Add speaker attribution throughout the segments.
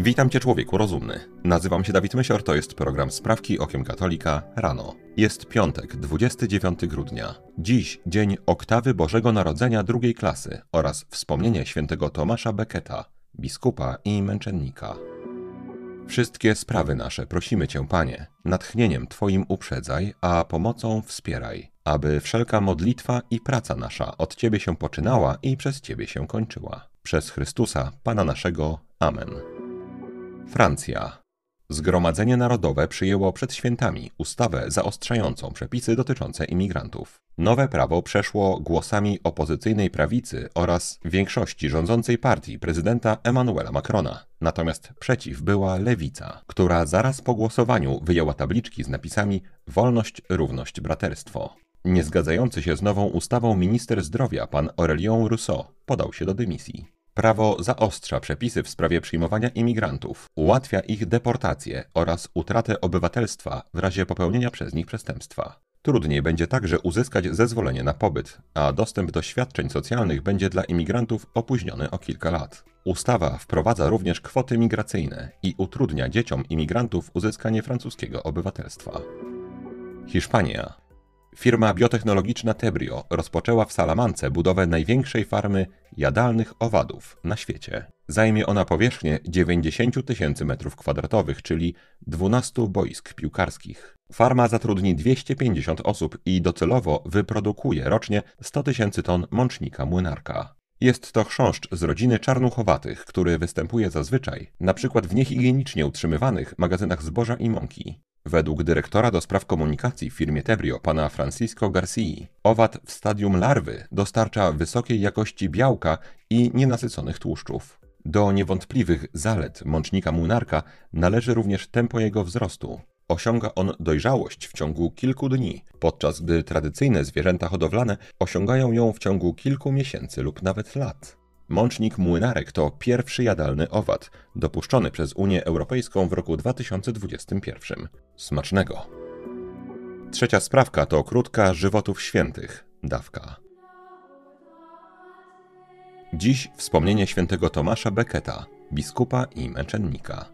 Speaker 1: Witam Cię człowieku rozumny. Nazywam się Dawid Mysior, to jest program Sprawki Okiem Katolika rano. Jest piątek, 29 grudnia. Dziś dzień oktawy Bożego Narodzenia drugiej klasy oraz wspomnienie świętego Tomasza Becketa, biskupa i męczennika. Wszystkie sprawy nasze prosimy Cię, Panie, natchnieniem Twoim uprzedzaj, a pomocą wspieraj, aby wszelka modlitwa i praca nasza od Ciebie się poczynała i przez Ciebie się kończyła. Przez Chrystusa, Pana naszego. Amen. Francja. Zgromadzenie Narodowe przyjęło przed świętami ustawę zaostrzającą przepisy dotyczące imigrantów. Nowe prawo przeszło głosami opozycyjnej prawicy oraz większości rządzącej partii prezydenta Emmanuela Macrona. Natomiast przeciw była lewica, która zaraz po głosowaniu wyjęła tabliczki z napisami Wolność, równość, braterstwo. Niezgadzający się z nową ustawą minister zdrowia pan Aurélien Rousseau podał się do dymisji. Prawo zaostrza przepisy w sprawie przyjmowania imigrantów, ułatwia ich deportację oraz utratę obywatelstwa w razie popełnienia przez nich przestępstwa. Trudniej będzie także uzyskać zezwolenie na pobyt, a dostęp do świadczeń socjalnych będzie dla imigrantów opóźniony o kilka lat. Ustawa wprowadza również kwoty migracyjne i utrudnia dzieciom imigrantów uzyskanie francuskiego obywatelstwa. Hiszpania. Firma biotechnologiczna Tebrio rozpoczęła w Salamance budowę największej farmy jadalnych owadów na świecie. Zajmie ona powierzchnię 90 tysięcy m2, czyli 12 boisk piłkarskich. Farma zatrudni 250 osób i docelowo wyprodukuje rocznie 100 tysięcy ton mącznika młynarka. Jest to chrząszcz z rodziny czarnuchowatych, który występuje zazwyczaj na przykład w niehigienicznie utrzymywanych magazynach zboża i mąki. Według dyrektora do spraw komunikacji w firmie Tebrio, pana Francisco Garcii, owad w stadium larwy dostarcza wysokiej jakości białka i nienasyconych tłuszczów. Do niewątpliwych zalet mącznika młynarka należy również tempo jego wzrostu. Osiąga on dojrzałość w ciągu kilku dni, podczas gdy tradycyjne zwierzęta hodowlane osiągają ją w ciągu kilku miesięcy lub nawet lat. Mącznik młynarek to pierwszy jadalny owad, dopuszczony przez Unię Europejską w roku 2021. Smacznego! Trzecia sprawka to krótka żywotów świętych, dawka. Dziś wspomnienie świętego Tomasza Becketa, biskupa i męczennika.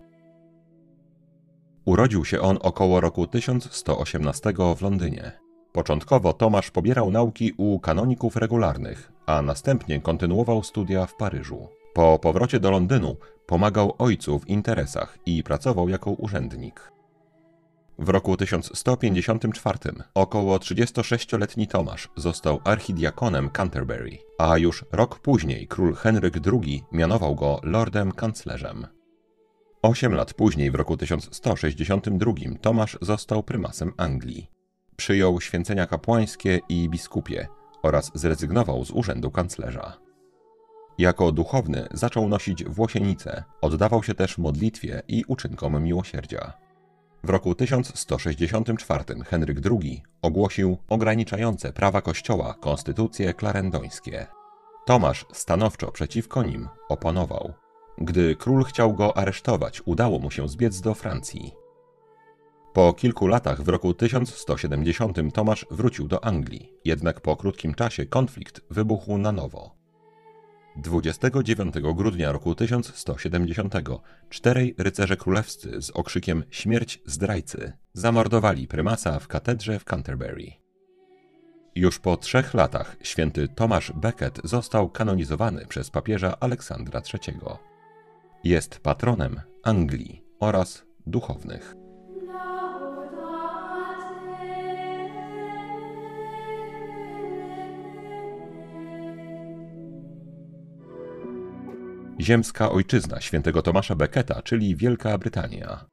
Speaker 1: Urodził się on około roku 1118 w Londynie. Początkowo Tomasz pobierał nauki u kanoników regularnych, a następnie kontynuował studia w Paryżu. Po powrocie do Londynu pomagał ojcu w interesach i pracował jako urzędnik. W roku 1154 około 36-letni Tomasz został archidiakonem Canterbury, a już rok później król Henryk II mianował go lordem kanclerzem. Osiem lat później, w roku 1162, Tomasz został prymasem Anglii. Przyjął święcenia kapłańskie i biskupie oraz zrezygnował z urzędu kanclerza. Jako duchowny zaczął nosić włosienice, oddawał się też modlitwie i uczynkom miłosierdzia. W roku 1164 Henryk II ogłosił ograniczające prawa kościoła konstytucje klarendońskie. Tomasz stanowczo przeciwko nim oponował. Gdy król chciał go aresztować, udało mu się zbiec do Francji. Po kilku latach, w roku 1170, Tomasz wrócił do Anglii, jednak po krótkim czasie konflikt wybuchł na nowo. 29 grudnia roku 1170 czterej rycerze królewscy z okrzykiem Śmierć zdrajcy zamordowali prymasa w katedrze w Canterbury. Już po trzech latach święty Tomasz Becket został kanonizowany przez papieża Aleksandra III. Jest patronem Anglii oraz duchownych. Ziemska ojczyzna świętego Tomasza Becketa, czyli Wielka Brytania.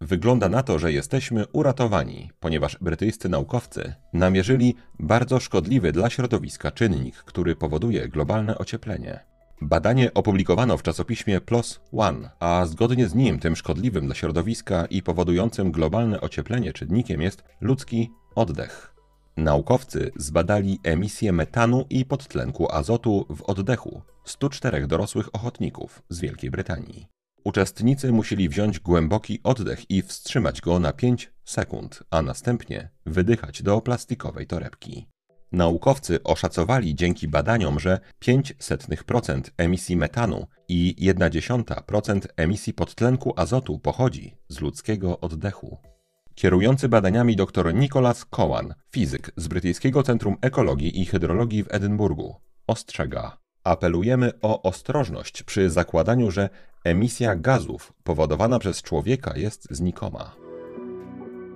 Speaker 1: Wygląda na to, że jesteśmy uratowani, ponieważ brytyjscy naukowcy namierzyli bardzo szkodliwy dla środowiska czynnik, który powoduje globalne ocieplenie. Badanie opublikowano w czasopiśmie PLOS ONE, a zgodnie z nim tym szkodliwym dla środowiska i powodującym globalne ocieplenie czynnikiem jest ludzki oddech. Naukowcy zbadali emisję metanu i podtlenku azotu w oddechu 104 dorosłych ochotników z Wielkiej Brytanii. Uczestnicy musieli wziąć głęboki oddech i wstrzymać go na 5 sekund, a następnie wydychać do plastikowej torebki. Naukowcy oszacowali dzięki badaniom, że 0,05% emisji metanu i 0,1% emisji podtlenku azotu pochodzi z ludzkiego oddechu. Kierujący badaniami dr Nicholas Cowan, fizyk z Brytyjskiego Centrum Ekologii i Hydrologii w Edynburgu, ostrzega: Apelujemy o ostrożność przy zakładaniu, że emisja gazów powodowana przez człowieka jest znikoma.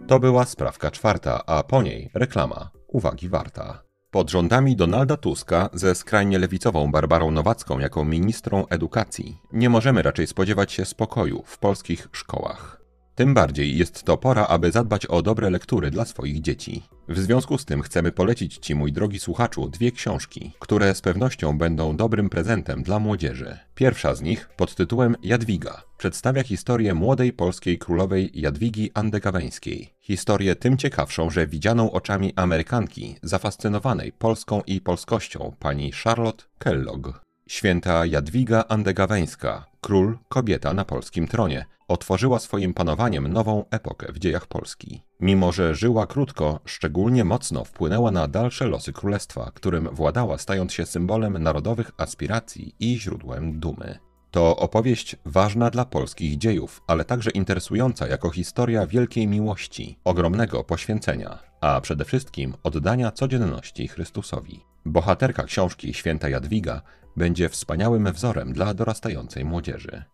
Speaker 1: To była sprawka czwarta, a po niej reklama. Uwagi warta. Pod rządami Donalda Tuska ze skrajnie lewicową Barbarą Nowacką jako ministrą edukacji nie możemy raczej spodziewać się spokoju w polskich szkołach. Tym bardziej jest to pora, aby zadbać o dobre lektury dla swoich dzieci. W związku z tym chcemy polecić Ci, mój drogi słuchaczu, dwie książki, które z pewnością będą dobrym prezentem dla młodzieży. Pierwsza z nich, pod tytułem Jadwiga, przedstawia historię młodej polskiej królowej Jadwigi Andegaweńskiej. Historię tym ciekawszą, że widzianą oczami Amerykanki, zafascynowanej Polską i polskością, pani Charlotte Kellogg. Święta Jadwiga Andegaweńska, król, kobieta na polskim tronie, otworzyła swoim panowaniem nową epokę w dziejach Polski. Mimo, że żyła krótko, szczególnie mocno wpłynęła na dalsze losy królestwa, którym władała, stając się symbolem narodowych aspiracji i źródłem dumy. To opowieść ważna dla polskich dziejów, ale także interesująca jako historia wielkiej miłości, ogromnego poświęcenia, a przede wszystkim oddania codzienności Chrystusowi. Bohaterka książki Święta Jadwiga będzie wspaniałym wzorem dla dorastającej młodzieży.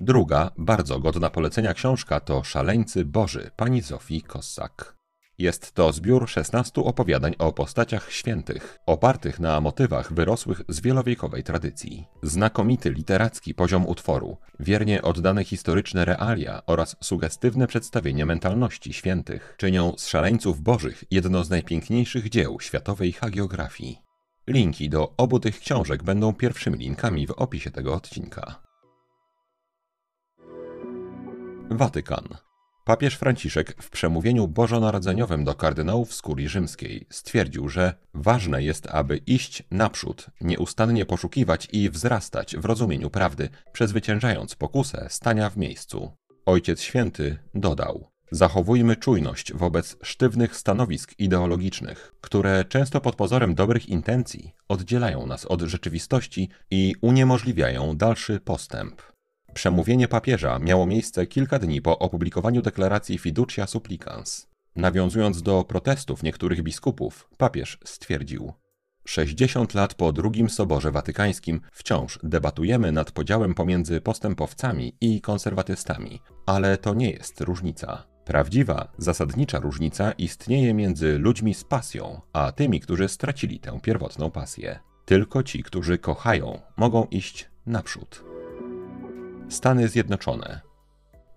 Speaker 1: Druga, bardzo godna polecenia książka to Szaleńcy Boży pani Zofii Kossak. Jest to zbiór 16 opowiadań o postaciach świętych, opartych na motywach wyrosłych z wielowiekowej tradycji. Znakomity literacki poziom utworu, wiernie oddane historyczne realia oraz sugestywne przedstawienie mentalności świętych czynią z Szaleńców Bożych jedno z najpiękniejszych dzieł światowej hagiografii. Linki do obu tych książek będą pierwszymi linkami w opisie tego odcinka. Watykan. Papież Franciszek w przemówieniu bożonarodzeniowym do kardynałów z kurii rzymskiej stwierdził, że ważne jest, aby iść naprzód, nieustannie poszukiwać i wzrastać w rozumieniu prawdy, przezwyciężając pokusę stania w miejscu. Ojciec Święty dodał: Zachowujmy czujność wobec sztywnych stanowisk ideologicznych, które często pod pozorem dobrych intencji oddzielają nas od rzeczywistości i uniemożliwiają dalszy postęp. Przemówienie papieża miało miejsce kilka dni po opublikowaniu deklaracji Fiducia Supplicans. Nawiązując do protestów niektórych biskupów, papież stwierdził: 60 lat po drugim Soborze Watykańskim wciąż debatujemy nad podziałem pomiędzy postępowcami i konserwatystami, ale to nie jest różnica. Prawdziwa, zasadnicza różnica istnieje między ludźmi z pasją, a tymi, którzy stracili tę pierwotną pasję. Tylko ci, którzy kochają, mogą iść naprzód. Stany Zjednoczone.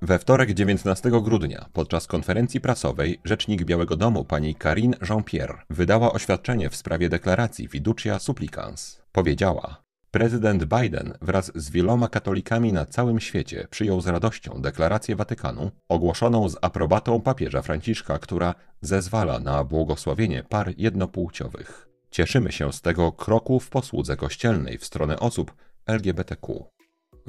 Speaker 1: We wtorek 19 grudnia podczas konferencji prasowej rzecznik Białego Domu pani Karine Jean-Pierre wydała oświadczenie w sprawie deklaracji Fiducia Supplicans. Powiedziała: Prezydent Biden wraz z wieloma katolikami na całym świecie przyjął z radością deklarację Watykanu, ogłoszoną z aprobatą papieża Franciszka, która zezwala na błogosławienie par jednopłciowych. Cieszymy się z tego kroku w posłudze kościelnej w stronę osób LGBTQ.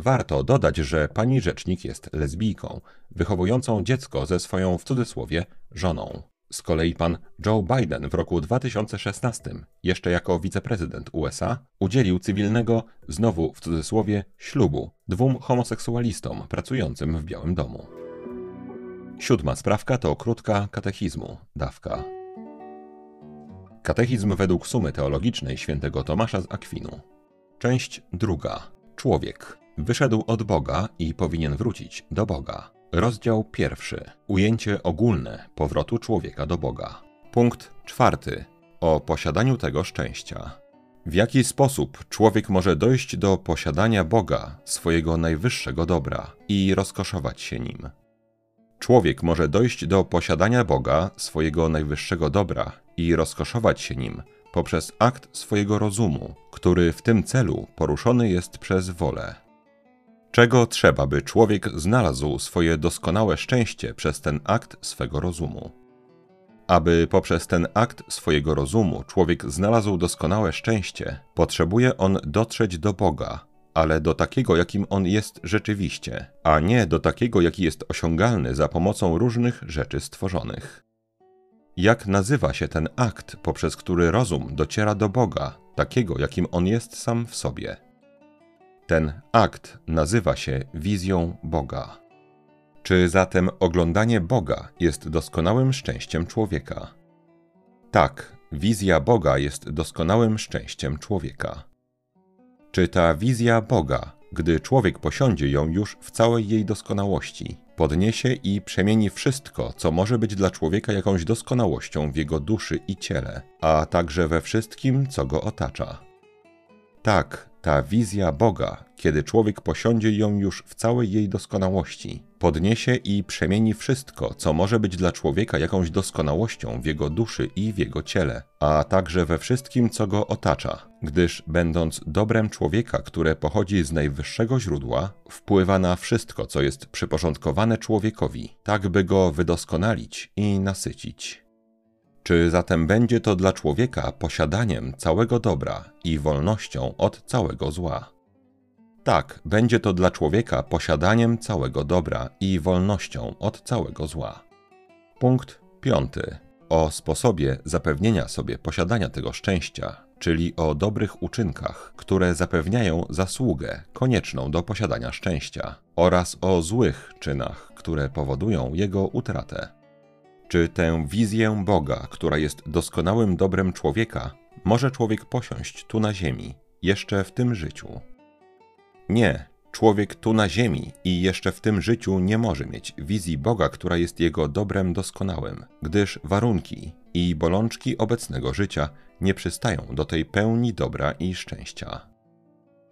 Speaker 1: Warto dodać, że pani rzecznik jest lesbijką, wychowującą dziecko ze swoją w cudzysłowie żoną. Z kolei pan Joe Biden w roku 2016, jeszcze jako wiceprezydent USA, udzielił cywilnego, znowu w cudzysłowie, ślubu dwóm homoseksualistom pracującym w Białym Domu. Siódma sprawka to krótka katechizmu, dawka. Katechizm według sumy teologicznej świętego Tomasza z Akwinu. Część druga. Człowiek. Wyszedł od Boga i powinien wrócić do Boga. Rozdział pierwszy. Ujęcie ogólne powrotu człowieka do Boga. Punkt czwarty. O posiadaniu tego szczęścia. W jaki sposób człowiek może dojść do posiadania Boga, swojego najwyższego dobra, i rozkoszować się nim? Człowiek może dojść do posiadania Boga, swojego najwyższego dobra, i rozkoszować się nim poprzez akt swojego rozumu, który w tym celu poruszony jest przez wolę. Czego trzeba, by człowiek znalazł swoje doskonałe szczęście przez ten akt swego rozumu? Aby poprzez ten akt swojego rozumu człowiek znalazł doskonałe szczęście, potrzebuje on dotrzeć do Boga, ale do takiego, jakim on jest rzeczywiście, a nie do takiego, jaki jest osiągalny za pomocą różnych rzeczy stworzonych. Jak nazywa się ten akt, poprzez który rozum dociera do Boga, takiego jakim on jest sam w sobie? Ten akt nazywa się wizją Boga. Czy zatem oglądanie Boga jest doskonałym szczęściem człowieka? Tak, wizja Boga jest doskonałym szczęściem człowieka. Czy ta wizja Boga, gdy człowiek posiądzie ją już w całej jej doskonałości, podniesie i przemieni wszystko, co może być dla człowieka jakąś doskonałością w jego duszy i ciele, a także we wszystkim, co go otacza? Tak, ta wizja Boga, kiedy człowiek posiądzie ją już w całej jej doskonałości, podniesie i przemieni wszystko, co może być dla człowieka jakąś doskonałością w jego duszy i w jego ciele, a także we wszystkim, co go otacza, gdyż będąc dobrem człowieka, które pochodzi z najwyższego źródła, wpływa na wszystko, co jest przyporządkowane człowiekowi, tak by go wydoskonalić i nasycić. Czy zatem będzie to dla człowieka posiadaniem całego dobra i wolnością od całego zła? Tak, będzie to dla człowieka posiadaniem całego dobra i wolnością od całego zła. Punkt piąty. O sposobie zapewnienia sobie posiadania tego szczęścia, czyli o dobrych uczynkach, które zapewniają zasługę konieczną do posiadania szczęścia, oraz o złych czynach, które powodują jego utratę. Czy tę wizję Boga, która jest doskonałym dobrem człowieka, może człowiek posiąść tu na ziemi, jeszcze w tym życiu? Nie, człowiek tu na ziemi i jeszcze w tym życiu nie może mieć wizji Boga, która jest jego dobrem doskonałym, gdyż warunki i bolączki obecnego życia nie przystają do tej pełni dobra i szczęścia.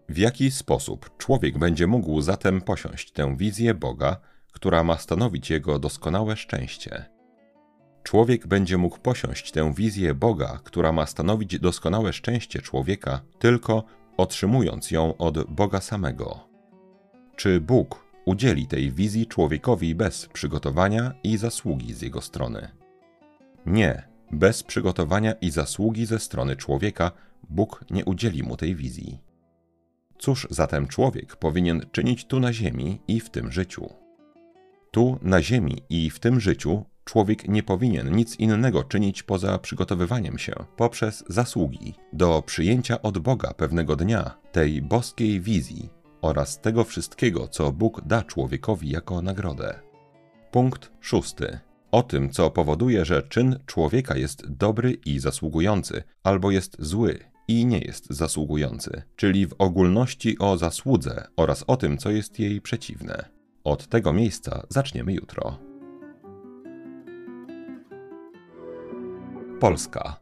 Speaker 1: W jaki sposób człowiek będzie mógł zatem posiąść tę wizję Boga, która ma stanowić jego doskonałe szczęście? Człowiek będzie mógł posiąść tę wizję Boga, która ma stanowić doskonałe szczęście człowieka, tylko otrzymując ją od Boga samego. Czy Bóg udzieli tej wizji człowiekowi bez przygotowania i zasługi z jego strony? Nie, bez przygotowania i zasługi ze strony człowieka Bóg nie udzieli mu tej wizji. Cóż zatem człowiek powinien czynić tu na ziemi i w tym życiu? Tu na ziemi i w tym życiu człowiek nie powinien nic innego czynić poza przygotowywaniem się poprzez zasługi do przyjęcia od Boga pewnego dnia tej boskiej wizji oraz tego wszystkiego, co Bóg da człowiekowi jako nagrodę. Punkt szósty. O tym, co powoduje, że czyn człowieka jest dobry i zasługujący, albo jest zły i nie jest zasługujący, czyli w ogólności o zasłudze oraz o tym, co jest jej przeciwne. Od tego miejsca zaczniemy jutro. Polska.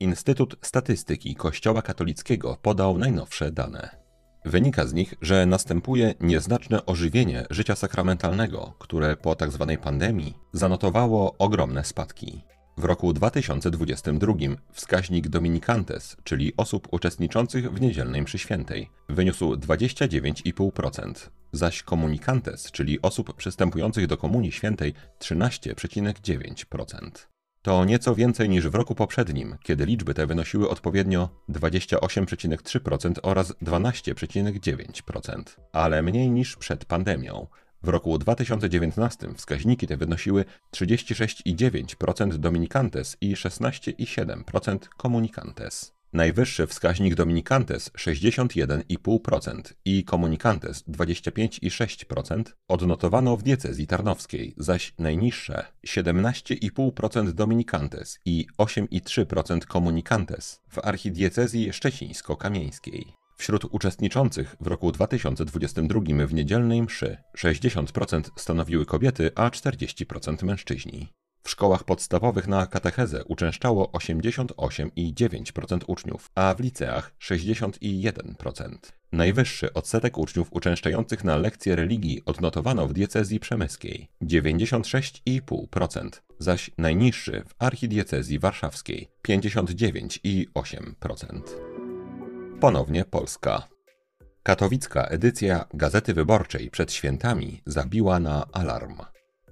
Speaker 1: Instytut Statystyki Kościoła Katolickiego podał najnowsze dane. Wynika z nich, że następuje nieznaczne ożywienie życia sakramentalnego, które po tzw. Tak pandemii zanotowało ogromne spadki. W roku 2022 wskaźnik Dominicantes, czyli osób uczestniczących w niedzielnej mszy świętej, wyniósł 29,5%, zaś Komunicantes, czyli osób przystępujących do Komunii Świętej 13,9%. To nieco więcej niż w roku poprzednim, kiedy liczby te wynosiły odpowiednio 28,3% oraz 12,9%, ale mniej niż przed pandemią. W roku 2019 wskaźniki te wynosiły 36,9% Dominicantes i 16,7% Comunicantes. Najwyższy wskaźnik Dominicantes 61,5% i Comunicantes 25,6% odnotowano w diecezji tarnowskiej, zaś najniższe 17,5% Dominicantes i 8,3% Comunicantes w archidiecezji szczecińsko-kamieńskiej. Wśród uczestniczących w roku 2022 w niedzielnej mszy 60% stanowiły kobiety, a 40% mężczyźni. W szkołach podstawowych na katechezę uczęszczało 88,9% uczniów, a w liceach 61%. Najwyższy odsetek uczniów uczęszczających na lekcje religii odnotowano w diecezji przemyskiej 96,5%, zaś najniższy w archidiecezji warszawskiej 59,8%. Ponownie Polska. Katowicka edycja Gazety Wyborczej przed świętami zabiła na alarm.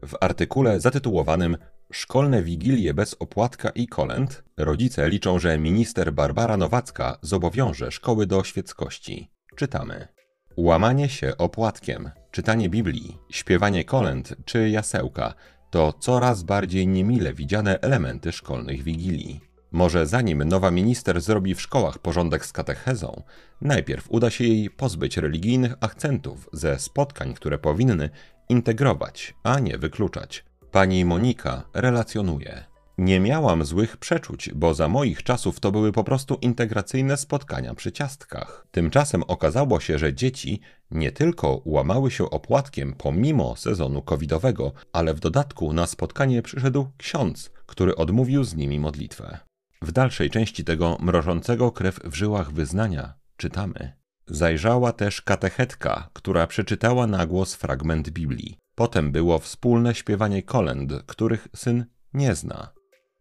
Speaker 1: W artykule zatytułowanym Szkolne wigilie bez opłatka i kolęd rodzice liczą, że minister Barbara Nowacka zobowiąże szkoły do świeckości. Czytamy. Łamanie się opłatkiem, czytanie Biblii, śpiewanie kolęd czy jasełka to coraz bardziej niemile widziane elementy szkolnych wigilii. Może zanim nowa minister zrobi w szkołach porządek z katechezą, najpierw uda się jej pozbyć religijnych akcentów ze spotkań, które powinny integrować, a nie wykluczać. Pani Monika relacjonuje. Nie miałam złych przeczuć, bo za moich czasów to były po prostu integracyjne spotkania przy ciastkach. Tymczasem okazało się, że dzieci nie tylko łamały się opłatkiem pomimo sezonu covidowego, ale w dodatku na spotkanie przyszedł ksiądz, który odmówił z nimi modlitwę. W dalszej części tego mrożącego krew w żyłach wyznania czytamy. Zajrzała też katechetka, która przeczytała na głos fragment Biblii. Potem było wspólne śpiewanie kolęd, których syn nie zna.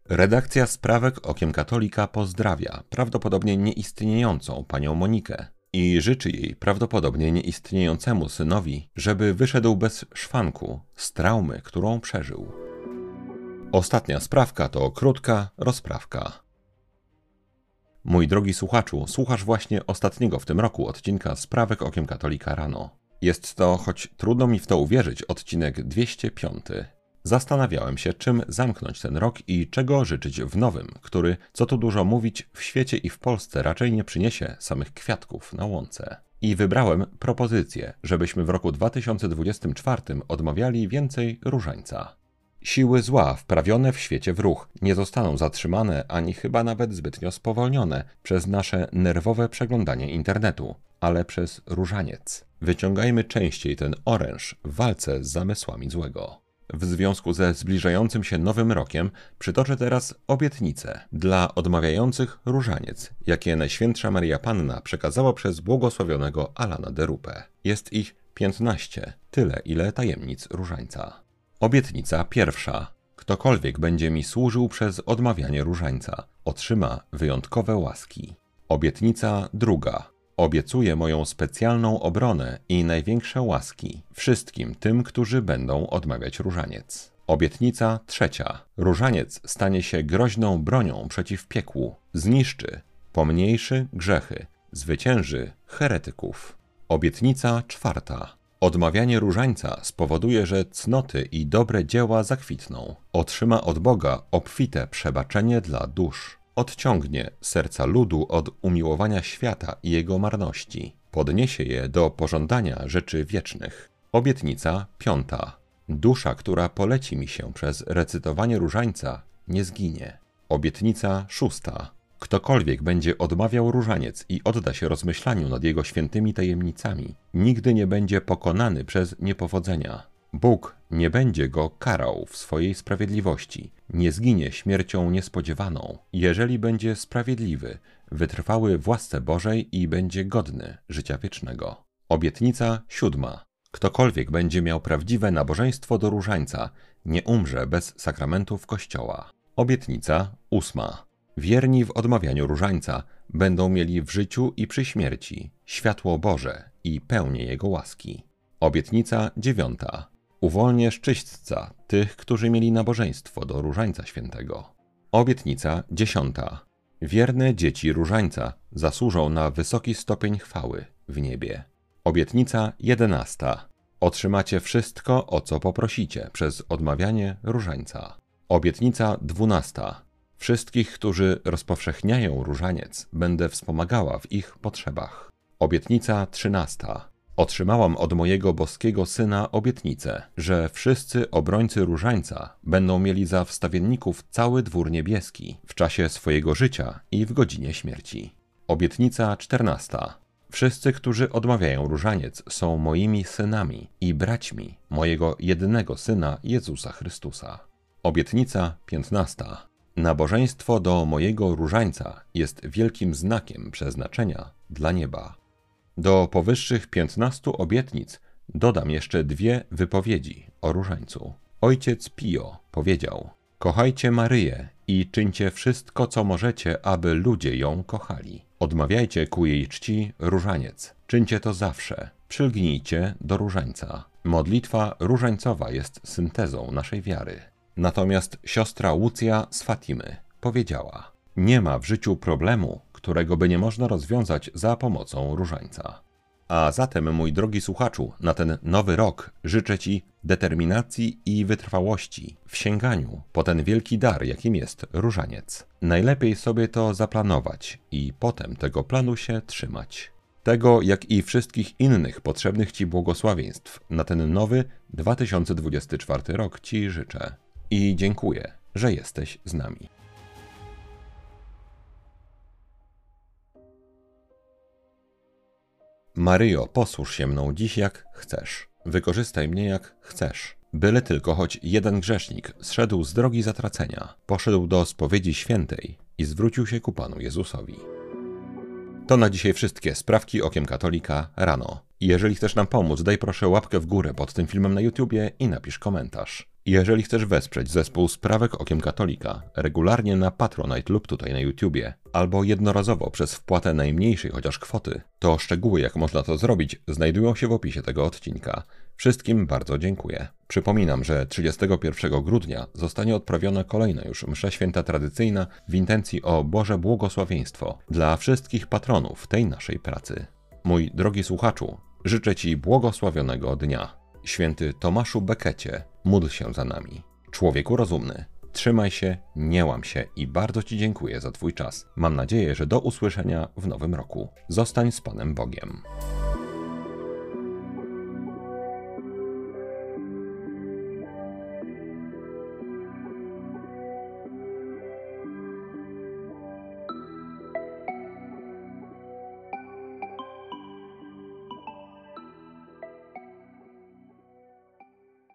Speaker 1: Redakcja Sprawek Okiem Katolika pozdrawia prawdopodobnie nieistniejącą panią Monikę i życzy jej prawdopodobnie nieistniejącemu synowi, żeby wyszedł bez szwanku z traumy, którą przeżył. Ostatnia sprawka to krótka rozprawka. Mój drogi słuchaczu, słuchasz właśnie ostatniego w tym roku odcinka Sprawek Okiem Katolika rano. Jest to, choć trudno mi w to uwierzyć, odcinek 205. Zastanawiałem się, czym zamknąć ten rok i czego życzyć w nowym, który, co tu dużo mówić, w świecie i w Polsce raczej nie przyniesie samych kwiatków na łące. I wybrałem propozycję, żebyśmy w roku 2024 odmawiali więcej różańca. Siły zła wprawione w świecie w ruch nie zostaną zatrzymane ani chyba nawet zbytnio spowolnione przez nasze nerwowe przeglądanie internetu, ale przez różaniec. Wyciągajmy częściej ten oręż w walce z zamysłami złego. W związku ze zbliżającym się nowym rokiem przytoczę teraz obietnice dla odmawiających różaniec, jakie Najświętsza Maria Panna przekazała przez błogosławionego Alana de Rupe. Jest ich 15, tyle ile tajemnic różańca. Obietnica pierwsza. Ktokolwiek będzie mi służył przez odmawianie różańca, otrzyma wyjątkowe łaski. Obietnica druga. Obiecuję moją specjalną obronę i największe łaski wszystkim tym, którzy będą odmawiać różaniec. Obietnica trzecia. Różaniec stanie się groźną bronią przeciw piekłu. Zniszczy, pomniejszy grzechy, zwycięży heretyków. Obietnica czwarta. Odmawianie różańca spowoduje, że cnoty i dobre dzieła zakwitną. Otrzyma od Boga obfite przebaczenie dla dusz odciągnie serca ludu od umiłowania świata i jego marności, podniesie je do pożądania rzeczy wiecznych. Obietnica piąta. Dusza, która poleci mi się przez recytowanie różańca, nie zginie. Obietnica szósta. Ktokolwiek będzie odmawiał różaniec i odda się rozmyślaniu nad jego świętymi tajemnicami, nigdy nie będzie pokonany przez niepowodzenia. Bóg nie będzie go karał w swojej sprawiedliwości, nie zginie śmiercią niespodziewaną, jeżeli będzie sprawiedliwy, wytrwały w łasce Bożej i będzie godny życia wiecznego. Obietnica siódma. Ktokolwiek będzie miał prawdziwe nabożeństwo do różańca, nie umrze bez sakramentów Kościoła. Obietnica ósma. Wierni w odmawianiu różańca będą mieli w życiu i przy śmierci światło Boże i pełnię Jego łaski. Obietnica dziewiąta. Uwolnię szczyśćca tych, którzy mieli nabożeństwo do Różańca Świętego. Obietnica dziesiąta. Wierne dzieci Różańca zasłużą na wysoki stopień chwały w niebie. Obietnica jedenasta. Otrzymacie wszystko, o co poprosicie przez odmawianie Różańca. Obietnica dwunasta. Wszystkich, którzy rozpowszechniają różaniec, będę wspomagała w ich potrzebach. Obietnica trzynasta. Otrzymałam od mojego boskiego syna obietnicę, że wszyscy obrońcy różańca będą mieli za wstawienników cały dwór niebieski w czasie swojego życia i w godzinie śmierci. Obietnica czternasta. Wszyscy, którzy odmawiają różaniec, są moimi synami i braćmi mojego jedynego syna Jezusa Chrystusa. Obietnica piętnasta. Nabożeństwo do mojego różańca jest wielkim znakiem przeznaczenia dla nieba. Do powyższych piętnastu obietnic dodam jeszcze dwie wypowiedzi o różańcu. Ojciec Pio powiedział: Kochajcie Maryję i czyńcie wszystko, co możecie, aby ludzie ją kochali. Odmawiajcie ku jej czci różaniec. Czyńcie to zawsze. Przylgnijcie do różańca. Modlitwa różańcowa jest syntezą naszej wiary. Natomiast siostra Łucja z Fatimy powiedziała: Nie ma w życiu problemu, którego by nie można rozwiązać za pomocą różańca. A zatem, mój drogi słuchaczu, na ten nowy rok życzę Ci determinacji i wytrwałości w sięganiu po ten wielki dar, jakim jest różaniec. Najlepiej sobie to zaplanować i potem tego planu się trzymać. Tego, jak i wszystkich innych potrzebnych Ci błogosławieństw na ten nowy 2024 rok Ci życzę. I dziękuję, że jesteś z nami. Maryjo, posłuż się mną dziś jak chcesz. Wykorzystaj mnie jak chcesz. Byle tylko choć jeden grzesznik zszedł z drogi zatracenia, poszedł do spowiedzi świętej i zwrócił się ku Panu Jezusowi. To na dzisiaj wszystkie sprawki okiem katolika rano. Jeżeli chcesz nam pomóc, daj proszę łapkę w górę pod tym filmem na YouTubie i napisz komentarz. Jeżeli chcesz wesprzeć zespół Sprawek Okiem Katolika regularnie na Patronite lub tutaj na YouTubie, albo jednorazowo przez wpłatę najmniejszej chociaż kwoty, to szczegóły jak można to zrobić znajdują się w opisie tego odcinka. Wszystkim bardzo dziękuję. Przypominam, że 31 grudnia zostanie odprawiona kolejna już msza święta tradycyjna w intencji o Boże błogosławieństwo dla wszystkich patronów tej naszej pracy. Mój drogi słuchaczu, życzę Ci błogosławionego dnia. Święty Tomaszu Bekecie, módl się za nami. Człowieku rozumny, trzymaj się, nie łam się i bardzo Ci dziękuję za Twój czas. Mam nadzieję, że do usłyszenia w nowym roku. Zostań z Panem Bogiem.